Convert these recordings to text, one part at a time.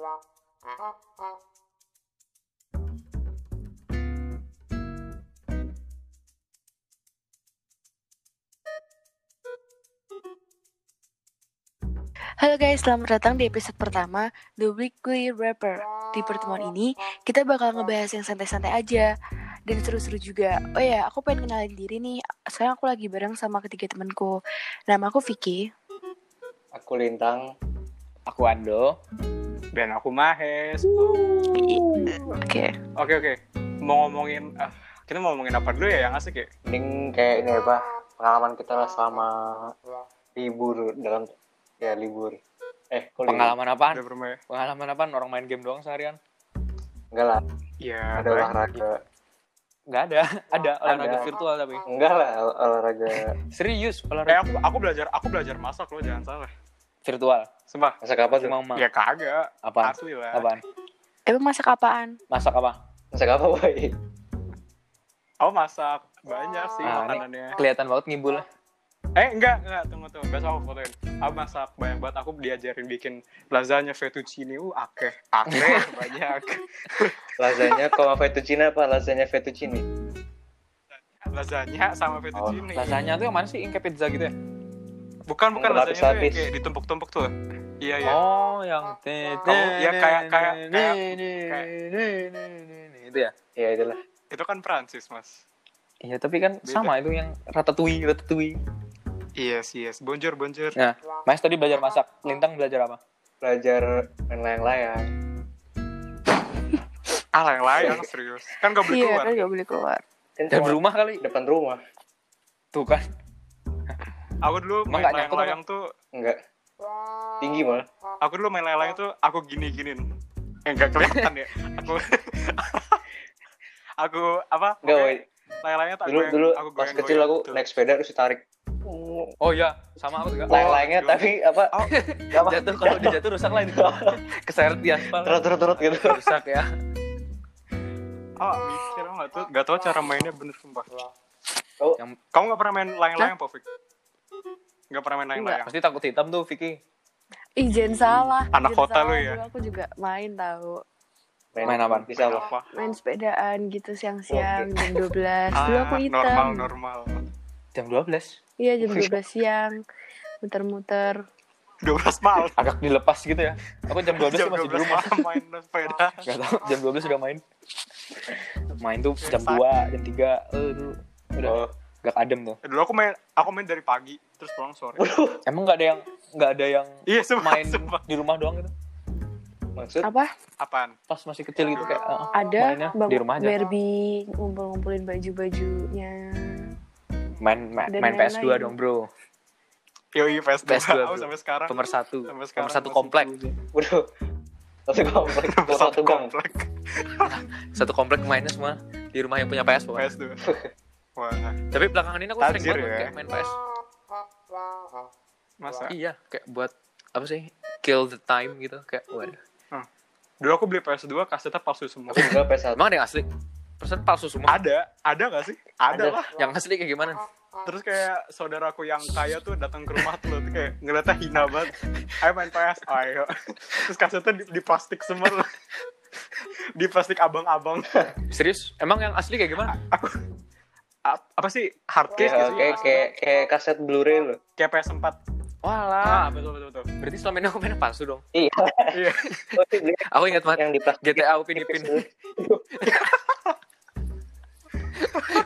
Halo guys, selamat datang di episode pertama The Weekly Rapper. Di pertemuan ini, kita bakal ngebahas yang santai-santai aja dan seru-seru juga. Oh ya, aku pengen kenalin diri nih. Sekarang aku lagi bareng sama ketiga temanku. Nama aku Vicky. Aku Lintang. Aku Ando. Dan aku Mahes. Oke. Oke oke. Mau ngomongin ah, kita mau ngomongin apa dulu ya yang asik ya? Mending kayak ini apa pengalaman kita lah selama libur dalam ya libur. Eh, kok libur? Pengalaman apaan? Bermain? Pengalaman apaan? Orang main game doang seharian? Enggak lah, Iya. ada baik. olahraga. Nggak ada. Ada olahraga Ada. virtual tapi. Enggak lah ol- olahraga Serius Eh olahraga aku aku belajar aku belajar masak loh jangan salah. Virtual. Sumpah. masak apa tuh? Cuma mah. Ya kagak. Apaan? Asli lah. Apaan? Emang masak apaan? Masak apa? Masak apa, boy? Aku masak banyak sih Nah, makanannya. kelihatan banget ngibul. Eh enggak enggak tunggu tunggu. Besok aku fotoin. Aku masak banyak banget. Aku diajarin bikin lasagna fettuccine. Uh akeh akeh banyak. Lasagna koma fettuccine apa? Lasagna fettuccine. Lasagna sama fettuccine. Rasanya tuh yang mana sih? Yang kayak pizza gitu ya? Bukan bukan tuh yang Berlapis-lapis. kayak ditumpuk-tumpuk tuh. Iya iya. Oh, yang te Kamu- ya, kayak- kayak- kayak- itu ya. Ya itulah. Itu kan Prancis mas. Iya, tapi kan Beda. sama itu yang ratatouille, ratatouille. Yes yes. Bonjour bonjour. Nah, Mas tadi belajar masak. Lintang belajar apa? Belajar main layang-layang. Ah layang-layang serius. Kan gak boleh Iya, keluar. kan gak boleh keluar. Dan rumah kali. depan rumah. Tuh kan. Aku dulu Emang main layang-layang tuh. Enggak. Tinggi malah. Aku dulu main layang-layang tuh aku gini-ginin. Eh enggak kelihatan ya. Aku aku apa? Enggak, boy. Layang-layangnya tak Dulu goyang- dulu aku pas kecil aku gitu. naik sepeda terus ditarik. Oh iya, sama aku juga. Layang-layangnya gimana? tapi apa? Oh, apa? jatuh kalau dia jatuh rusak lah itu keseret di aspal Terus terus terus gitu. rusak ya oh, mikir aku nggak tuh nggak tahu cara mainnya bener sumpah. Oh, yang Kamu nggak pernah main layang-layang, Povik? Nggak pernah main layang-layang. pasti takut hitam tuh Vicky Ih, jangan salah. Anak Jangan kota lu ya? Dulu aku juga main tahu. Main apaan? Bisa apa? Apa? Main sepedaan gitu siang-siang jam 12. Dulu Ah, aku hitam. normal normal. jam 12 Iya, jam 12 siang. Muter-muter. 12 malam. agak dilepas gitu ya aku jam 12 Jam tuh masih di 12 rumah malam main sepeda. Gak tau jam 12 sudah main main tuh jam 2 jam 3 eh itu udah Oh, gak adem tuh Eh, Dulu aku main aku main dari pagi terus pulang sore. emang gak ada yang gak ada yang Iya, sumpah, main sumpah. di rumah doang gitu maksud Apa? Apaan? pas masih kecil gitu kayak eh, Ada mainnya bang di rumah aja Barbie ngumpul-ngumpulin baju-bajunya. main main, Dan main PS2 lain-lain. dong bro Yoi, PS2. PS2 Aku bro. sampai sekarang. nomor satu Sampai sekarang nomor satu komplek. Waduh. Satu komplek, Nomor satu komplek. satu komplek mainnya semua di rumah yang punya PS pokoknya PS2. Wah, tapi belakangan ini aku sering Tajir banget ya. kayak main PS masa? iya kayak buat apa sih kill the time gitu kayak waduh Dulu aku beli PS2 kasetnya palsu semua. Aku juga PS1. emang ada yang asli persen palsu semua Ada, ada gak sih? Ada, Ada. lah. yang asli kayak gimana Terus kayak saudaraku yang kaya tuh datang ke rumah tuh, kayak ngeliatnya hina banget. Ayo main PS, ayo. Terus kasetnya di, di plastik semua di plastik abang-abang. serius emang yang asli kayak gimana aku apa sih hard case Kayak gitu kayak kayak kayak kaset Blu-ray loh. Kayak PS4. walah Ah, betul betul betul. berarti selama ini aku mainnya palsu dong Iya. Iya. Oh, aku ingat banget yang di. GTA Upin Ipin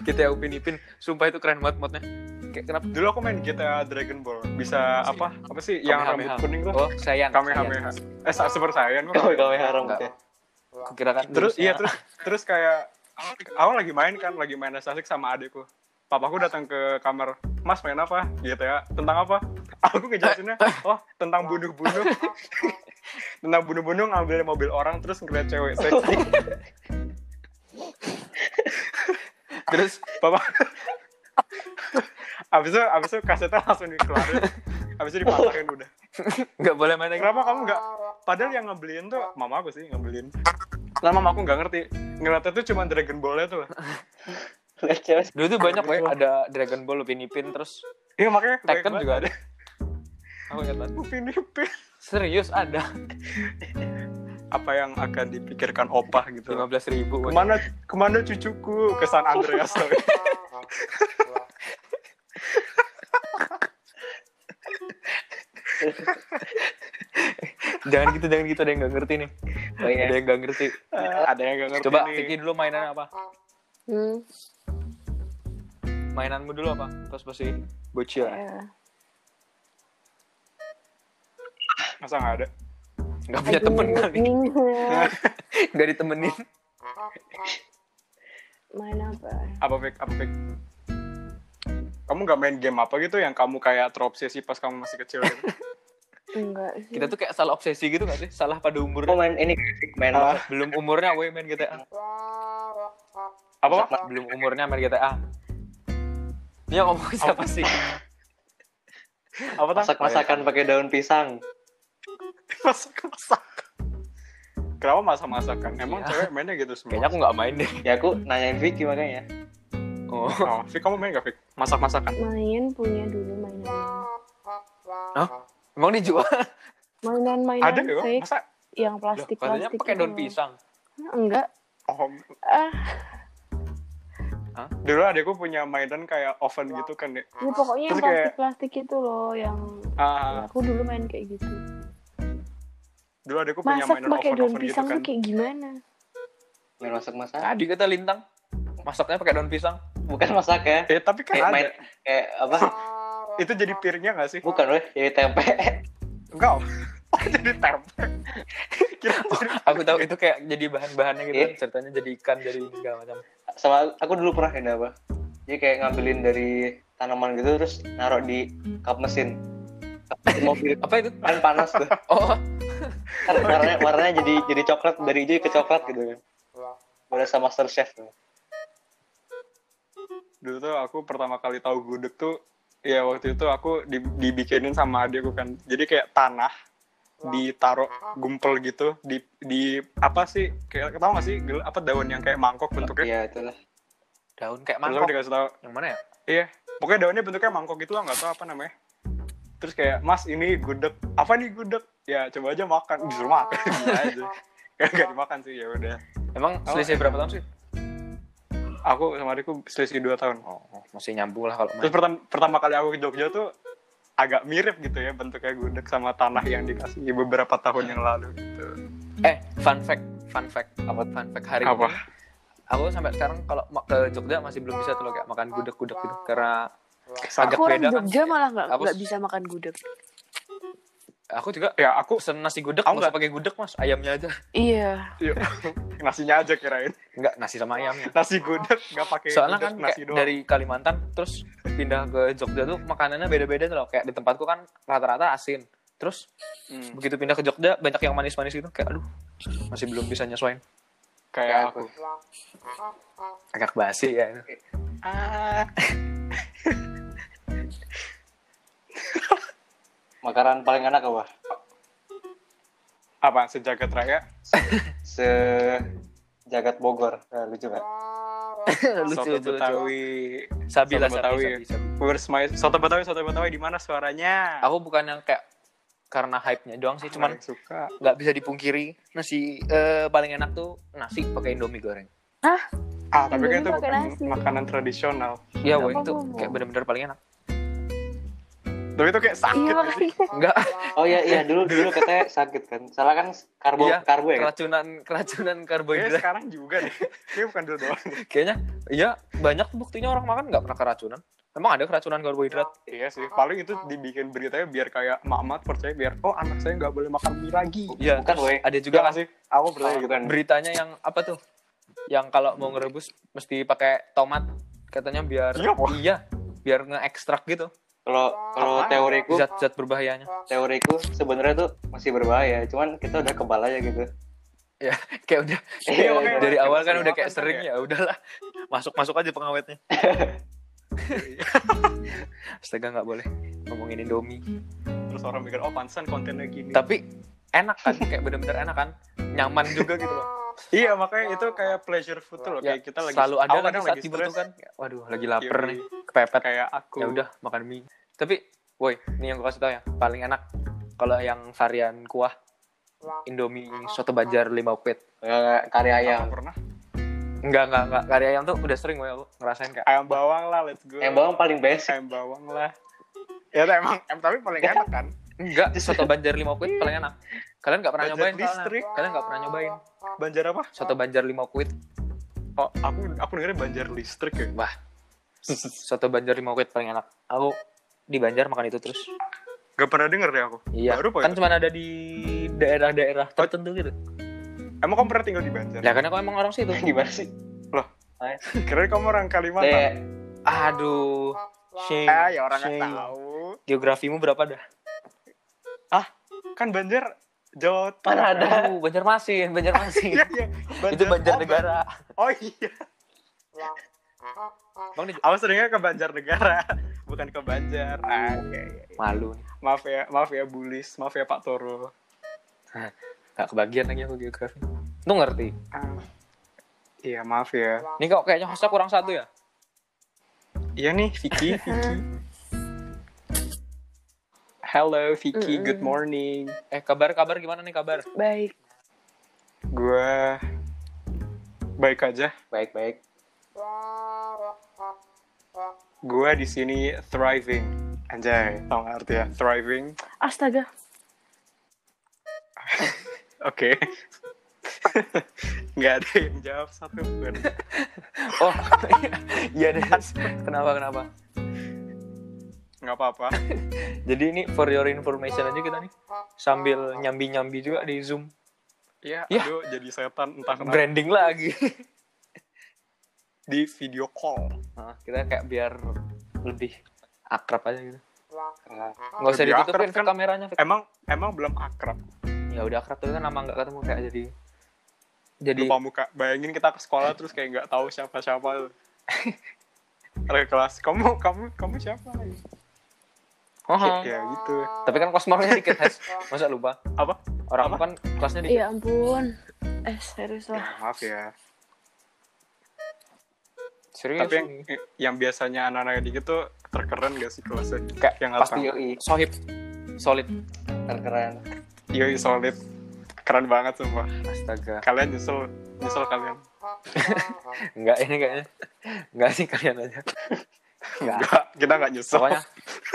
GTA Upin Ipin sumpah itu keren banget modnya kayak kenapa Dulu aku main GTA Dragon Ball. Bisa apa? Apa sih yang rambut Kamehameha. kuning tuh? oh sayang Kamehameha. Eh, sa- Super Saiyan kok. Kami ya. aku kira kan Terus iya terus terus kayak awal lagi main kan, lagi main asik sama adekku. Papaku datang ke kamar, Mas main apa? GTA. Tentang apa? Aku ngejelasinnya, oh tentang bunuh-bunuh. tentang bunuh-bunuh ngambil mobil orang terus ngeliat cewek seksi. terus Papa. abis itu, abis itu kasetnya langsung dikeluarin. Abis itu dipatahin udah. nggak boleh main lagi Kenapa kamu nggak? Padahal yang ngebeliin tuh mama aku sih ngebeliin. Karena mama aku nggak ngerti. Ngeliatnya tuh cuma Dragon Ball-nya tuh. Dulu tuh banyak ya ada Dragon Ball Upin Ipin terus Iya makanya Tekken juga ada. Aku ingat banget. Upin Ipin. serius ada. Apa yang akan dipikirkan opah gitu. Lima belas ribu ke mana ke mana cucuku? Ke San Andreas woy. jangan gitu jangan gitu ada yang nggak ngerti nih Oh iya. ada yang nggak ngerti. Ada yang gak ngerti coba nih. Vicky dulu mainan apa? Hmm, mainanmu dulu apa? Terus pasti bocil. Ya. masa nggak ada? Nggak punya temen kali. Nggak ditemenin. Main apa? apa Vic? Apa Vic? Kamu nggak main game apa gitu yang kamu kayak terobsesi pas kamu masih kecil gitu? Enggak sih. kita tuh kayak salah obsesi gitu gak sih? Salah pada umur Oh main ini main Ah. belum umurnya woi main GTA apa belum umurnya main GTA ini yang ngomong siapa sih? Apa tuh masak masakan pakai daun pisang. masak masak kenapa masak masakan emang Iya. cewek mainnya gitu semua? Kayaknya aku nggak main deh. Ya aku nanyain Vicky makanya. oh. Oh Vic kamu main gak Vic masak masakan Main punya dulu mainan. Emang dijual Mainan-mainan ada ya fake masa yang Loh, plastik katanya plastik. pakai daun pisang Enggak. oh Ah, dulu adekku punya mainan kayak oven gitu kan deh ya pokoknya yang Terus kayak- plastik-plastik itu loh yang ah aku dulu main kayak gitu. dulu adekku punya Masak mainan pakai oven daun oven gitu pisang kan tuh kayak gimana? Main masak masak. tadi kata lintang masaknya pakai daun pisang Bukan masak ya. eh tapi kan Kayak ada main kayak apa? Itu jadi piringnya gak sih Bukan weh, jadi tempe. enggak oh jadi tempe kira jadi aku tahu itu kayak jadi bahan-bahannya gitu Iya. kan ceritanya jadi ikan jadi segala macam Sama aku dulu pernah ini apa? Jadi kayak ngambilin dari tanaman gitu terus naruh di kap mesin. Kap mesin mobil apa itu kan panas tuh. oh Kan warnanya warnanya jadi jadi coklat dari hijau ke coklat gitu kan. Berasa master chef tuh. dulu tuh aku pertama kali tahu gudeg tuh ya waktu itu aku di- dibikinin sama adikku kan. Jadi kayak tanah ditaruh gumpel gitu di di apa sih kayak tau gak sih gel- apa daun yang kayak mangkok bentuknya? Iya itulah. daun kayak Terus aku mangkok. dikasih tahu yang mana ya? Iya pokoknya daunnya bentuknya mangkok gitu lah nggak tahu apa namanya. Terus kayak mas ini gudeg. Apa nih gudeg? Ya coba aja makan. Disuruh makan Gila aja kayak gak dimakan sih ya udah. Emang Oh, selisih berapa tahun sih aku sama adikku selisih dua tahun oh masih nyambung lah kalau Terus main pertama, pertama kali aku ke Jogja tuh agak mirip gitu ya bentuknya gudeg sama tanah yang dikasih beberapa tahun yang lalu gitu. eh fun fact fun fact apa fun fact hari Apa? ini aku sampai sekarang kalau ke Jogja masih belum bisa tuh loh kayak makan gudeg-gudeg gitu karena agak Aku orang beda kan Jogja malah nggak bisa makan gudeg. Aku juga Ya aku pesen nasi gudeg Aku nggak pakai gudeg mas. Ayamnya aja. Iya. yuk, nasinya aja kirain. nggak nasi sama ayamnya. Nasi gudeg nggak pakai soalnya gudeg, kan nasi kayak doang. dari Kalimantan terus pindah ke Jogja tuh makanannya beda-beda tuh loh. Kayak di tempatku kan rata-rata asin. Terus Hmm, begitu pindah ke Jogja banyak yang manis-manis gitu. Kayak aduh masih belum bisa nyesuain kayak aku. agak basi ya. Ah, Makanan paling enak apa? apa sejagat raya? Se jagat Bogor. Nah, lucu kan? lucu soto lucu lucu Betawi. sabi lah Soto sabi, Betawi. sabi, sabi. Where's my soto Betawi? Soto Betawi di mana suaranya? aku bukan yang kayak karena hype-nya doang sih cuman suka. nggak bisa dipungkiri nasi eh, paling enak tuh nasi pakai indomie goreng Ah, tapi kan itu bukan nasi. makanan tradisional. iya itu kayak bener-bener paling enak Tapi itu kayak sakit. Iya enggak Oh iya iya dulu dulu katanya sakit kan. Salah kan karbo Iya, karbo ya kan? keracunan keracunan Kayaknya karbohidrat sekarang juga deh. Kayaknya bukan dulu doang. kayaknya iya banyak tuh buktinya orang makan nggak pernah keracunan emang ada keracunan karbohidrat Iya sih, paling itu dibikin beritanya biar kayak mamat percaya biar oh anak saya nggak boleh makan mie lagi. iya Bukan, terus woy. ada Juga juga nggak sih? Aku percaya gitu. Bukan. beritanya yang apa tuh yang kalau mau ngerebus mesti pakai tomat katanya biar Iya, iya biar ngeekstrak gitu Kalau kalau teoriku zat-zat berbahayanya teoriku sebenarnya tuh masih berbahaya. Cuman kita udah kebal aja gitu. kayak udah Iya, makanya dari awal kan udah kayak sering ya. ya udahlah masuk masuk aja pengawetnya astaga nggak boleh ngomongin Indomie Terus orang mikir oh pantesan kontennya gini. tapi enak kan kayak bener-bener enak kan nyaman juga gitu loh Iya makanya itu kayak pleasure food tuh loh ya, kayak kita lagi selalu ada kan saat dibutuhkan waduh lagi lapar yoi, nih kepepet Kayak aku. ya udah makan mie tapi woi ini yang gue kasih tau ya paling enak kalau yang varian kuah Indomie soto Banjar 5 quid. Nggak, kari ayam. Nggak pernah Enggak, enggak, enggak. Kari ayam tuh udah sering gue ngerasain kayak. ayam bawang lah let's go Yang bawang paling basic. ayam bawang lah ya emang em tapi paling enak kan Enggak, soto Banjar 5 quid paling enak. Kalian nggak pernah Banjar nyobain listrik. Kalian nggak pernah nyobain. banjar apa Soto Banjar 5 quid. oh aku aku dengerin banjar listrik ya Wah. Soto Banjar 5 quid paling enak. Aku di Banjar makan itu terus. gak pernah denger deh aku Iya. baru kan itu? cuma ada di daerah-daerah tertentu gitu. emang kamu pernah tinggal di banjar Ya karena aku emang orang situ. Gimana sih? kira kamu orang Kalimantan Kayak Aduh. Shame. ah ya orang nggak shame. tahu Geografimu berapa dah? kan banjar Jawa Mana ada? Aduh, Banjarmasin, Banjarmasin. Iya, iya. itu Banjar oh, Negara. Oh iya. Bang di Aku seringnya ke Banjar Negara, bukan ke Banjar. Ah, iya, iya. malu nih. Maaf ya, maaf ya Bulis, maaf ya Pak Toro. Gak kebagian lagi aku geografi. Lu ngerti? Ah. Iya, maaf ya. Ini kok kayaknya hostnya kurang satu ya? Iya nih, Vicky, Vicky. Hello Vicky, good morning. Eh kabar-kabar gimana nih kabar? Baik. Gua baik aja. baik-baik. Gua di sini thriving. Anjay, tau gak arti ya? Thriving. Astaga. Oke. Nggak ada yang jawab satu pun. Oh, iya deh. Kenapa kenapa? Nggak apa-apa. Jadi ini for your information aja kita nih sambil nyambi-nyambi juga di Zoom. Iya, Ya. aduh jadi setan entah kenapa. Branding lagi. Di video call. Nah, kita kayak biar lebih akrab aja gitu. Nggak usah ditutupin kan? kameranya. Emang emang belum akrab. Ya udah akrab tapi kan lama nggak ketemu kayak jadi jadi Lupa muka. Bayangin kita ke sekolah terus kayak nggak tahu siapa-siapa. Ada kelas. Kamu kamu kamu siapa? Oh, Ya gitu. tapi kan kelas marknya dikit, Hes. Masa lupa? Apa? Orang Apa? kan kelasnya dikit. Ya ampun. Eh, serius Ya, lah. maaf ya. Serius. Tapi yang yang biasanya anak-anak dikit tuh terkeren gak sih kelasnya? Kayak yang pasti apa? yoi, sohib solid keren. Yoi solid. Keren banget semua. astaga Kalian nyesel nyesel kalian. enggak ini kayaknya enggak sih kalian aja enggak Enggak, kita nggak nyesel. pokoknya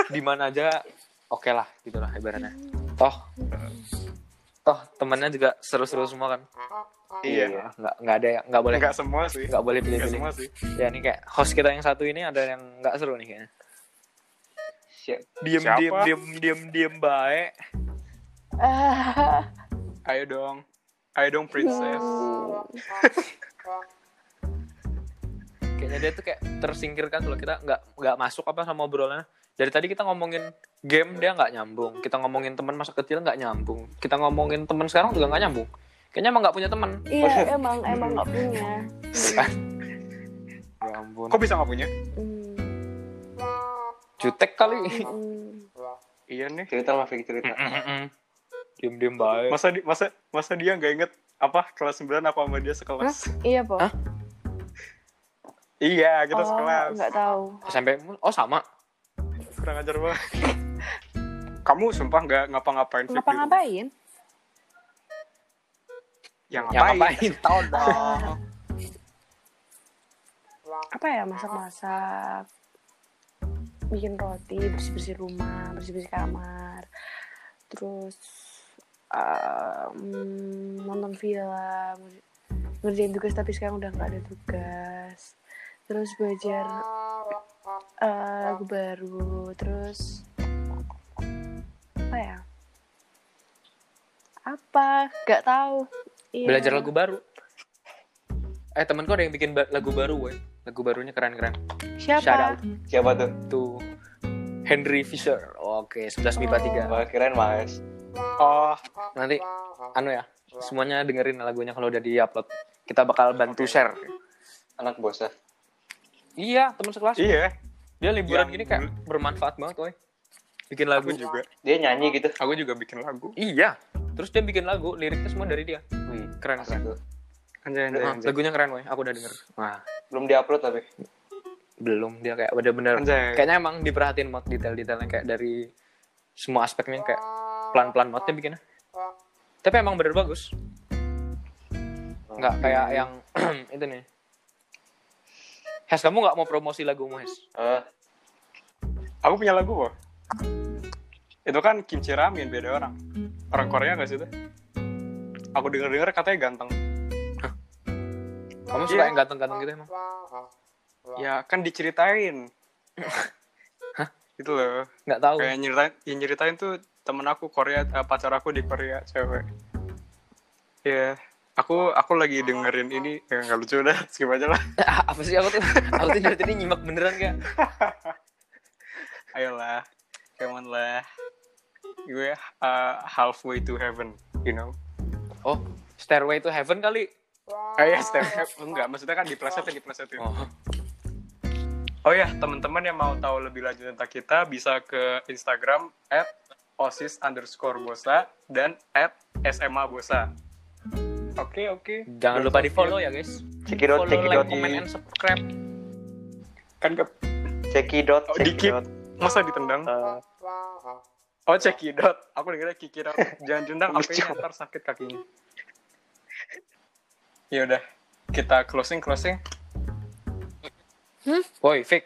di mana aja oke lah gitu lah ibaratnya toh toh temennya juga seru-seru semua kan Iya. enggak enggak ada yang enggak boleh Enggak semua sih. enggak boleh Enggak pilih-pilih semua sih. ya ini kayak host kita yang satu ini ada yang enggak seru nih kayaknya Siap. diem Siapa? diem diem diem diem baik Ah, Ayo dong. Ayo dong princess. kayaknya dia tuh kayak tersingkirkan kalau kita nggak nggak masuk apa sama obrolannya dari tadi kita ngomongin game dia nggak nyambung kita ngomongin teman masa kecil nggak nyambung kita ngomongin teman sekarang juga nggak nyambung kayaknya emang nggak punya teman iya, emang emang nggak punya. ya ampun Kok bisa nggak punya? Hmm, jutek kali hmm. Iya nih. Cerita lah, cerita. diem diem baik Masa di, masa masa dia nggak inget apa kelas 9 apa sama dia sekelas? Iya, po. Hah? Iya, kita oh, sekelas. nggak tahu. SMP oh sama Kurang ajar banget. Kamu sumpah nggak ngapa-ngapain rumah? Ngapa-ngapain? Yang yang ngapain? ngapain tahu dong Apa ya masak-masak? Bikin roti, bersih-bersih rumah, bersih-bersih kamar. Terus um, nonton film, ngerjain tugas tapi sekarang udah nggak ada tugas. Terus belajar eh, lagu baru, terus apa ya? Apa? Gak tahu. Iya. belajar lagu baru eh temanku ada yang bikin ba- lagu baru woy lagu barunya keren keren Siapa? shout out Siapa tuh? tuh Henry Fisher oke 11 MIPA 3 Wah, keren, Mas. Oh, nanti anu ya semuanya dengerin lagunya kalau udah di-upload kita bakal bantu share Anak bosnya. Iya teman sekelas iya. dia liburan Yang gini kayak bermanfaat banget woy bikin lagu Aku juga. Dia nyanyi gitu. Aku juga bikin lagu. iya terus dia bikin lagu liriknya semua dari dia Wih, keren asik keren. Anjay, anjay, Ah, anjay. lagunya keren woy aku udah denger wah Belum diupload tapi. belum dia kayak bener-bener kayaknya emang diperhatiin mod detail-detailnya kayak dari semua aspeknya kayak pelan-pelan modnya bikinnya Tapi emang bener bagus. Nggak kayak yang itu nih. Hes, kamu nggak mau promosi lagumu, Hes? Eh, Aku punya lagu kok. Itu kan kimchi ramen beda orang. Orang Korea gak sih itu? Aku denger-denger katanya ganteng. Kamu suka Iya. yang ganteng-ganteng gitu emang? Ya kan diceritain. Itu loh. Nggak tahu. Kayak nyeritain, yang nyeritain tuh temen aku Korea, eh, pacar aku di Korea cewek. Ya, aku aku lagi dengerin ini ya nggak lucu udah skip aja lah. apa sih aku tuh? Aku tuh dari tadi nyimak beneran kayak. Ayolah, come on lah. Gue uh, halfway to heaven, you know. Oh, Stairway to Heaven kali. Oh ya, step enggak, maksudnya kan diplesetin, diplesetin. Oh, Oh ya, teman-teman yang mau tahu lebih lanjut tentang kita bisa ke Instagram at osis underscore bosa dan at SMA bosa. Oke, oke. jangan lupa di follow ya guys. cekidot, Follow, cekidot, like, comment, and subscribe. Kan ke, cekidot, Oh, dikit. cekidot. masa ditendang? Eh, Oh, cekidot. Aku dengernya kikidot. Jangan dendang, Lucu. apa ntar sakit kakinya. Ya udah, kita closing closing. Woi, Fik.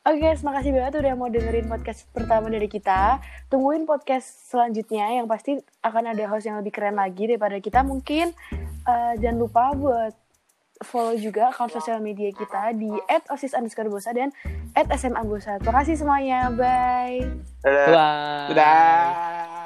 Oke guys, makasih banget udah mau dengerin podcast pertama dari kita. Tungguin podcast selanjutnya yang pasti akan ada host yang lebih keren lagi daripada kita. Mungkin eh, jangan lupa buat follow juga akun sosial media kita di @osis underscore bosa dan @sma bosa. Terima kasih semuanya, bye. dadah. Bye. Dadah.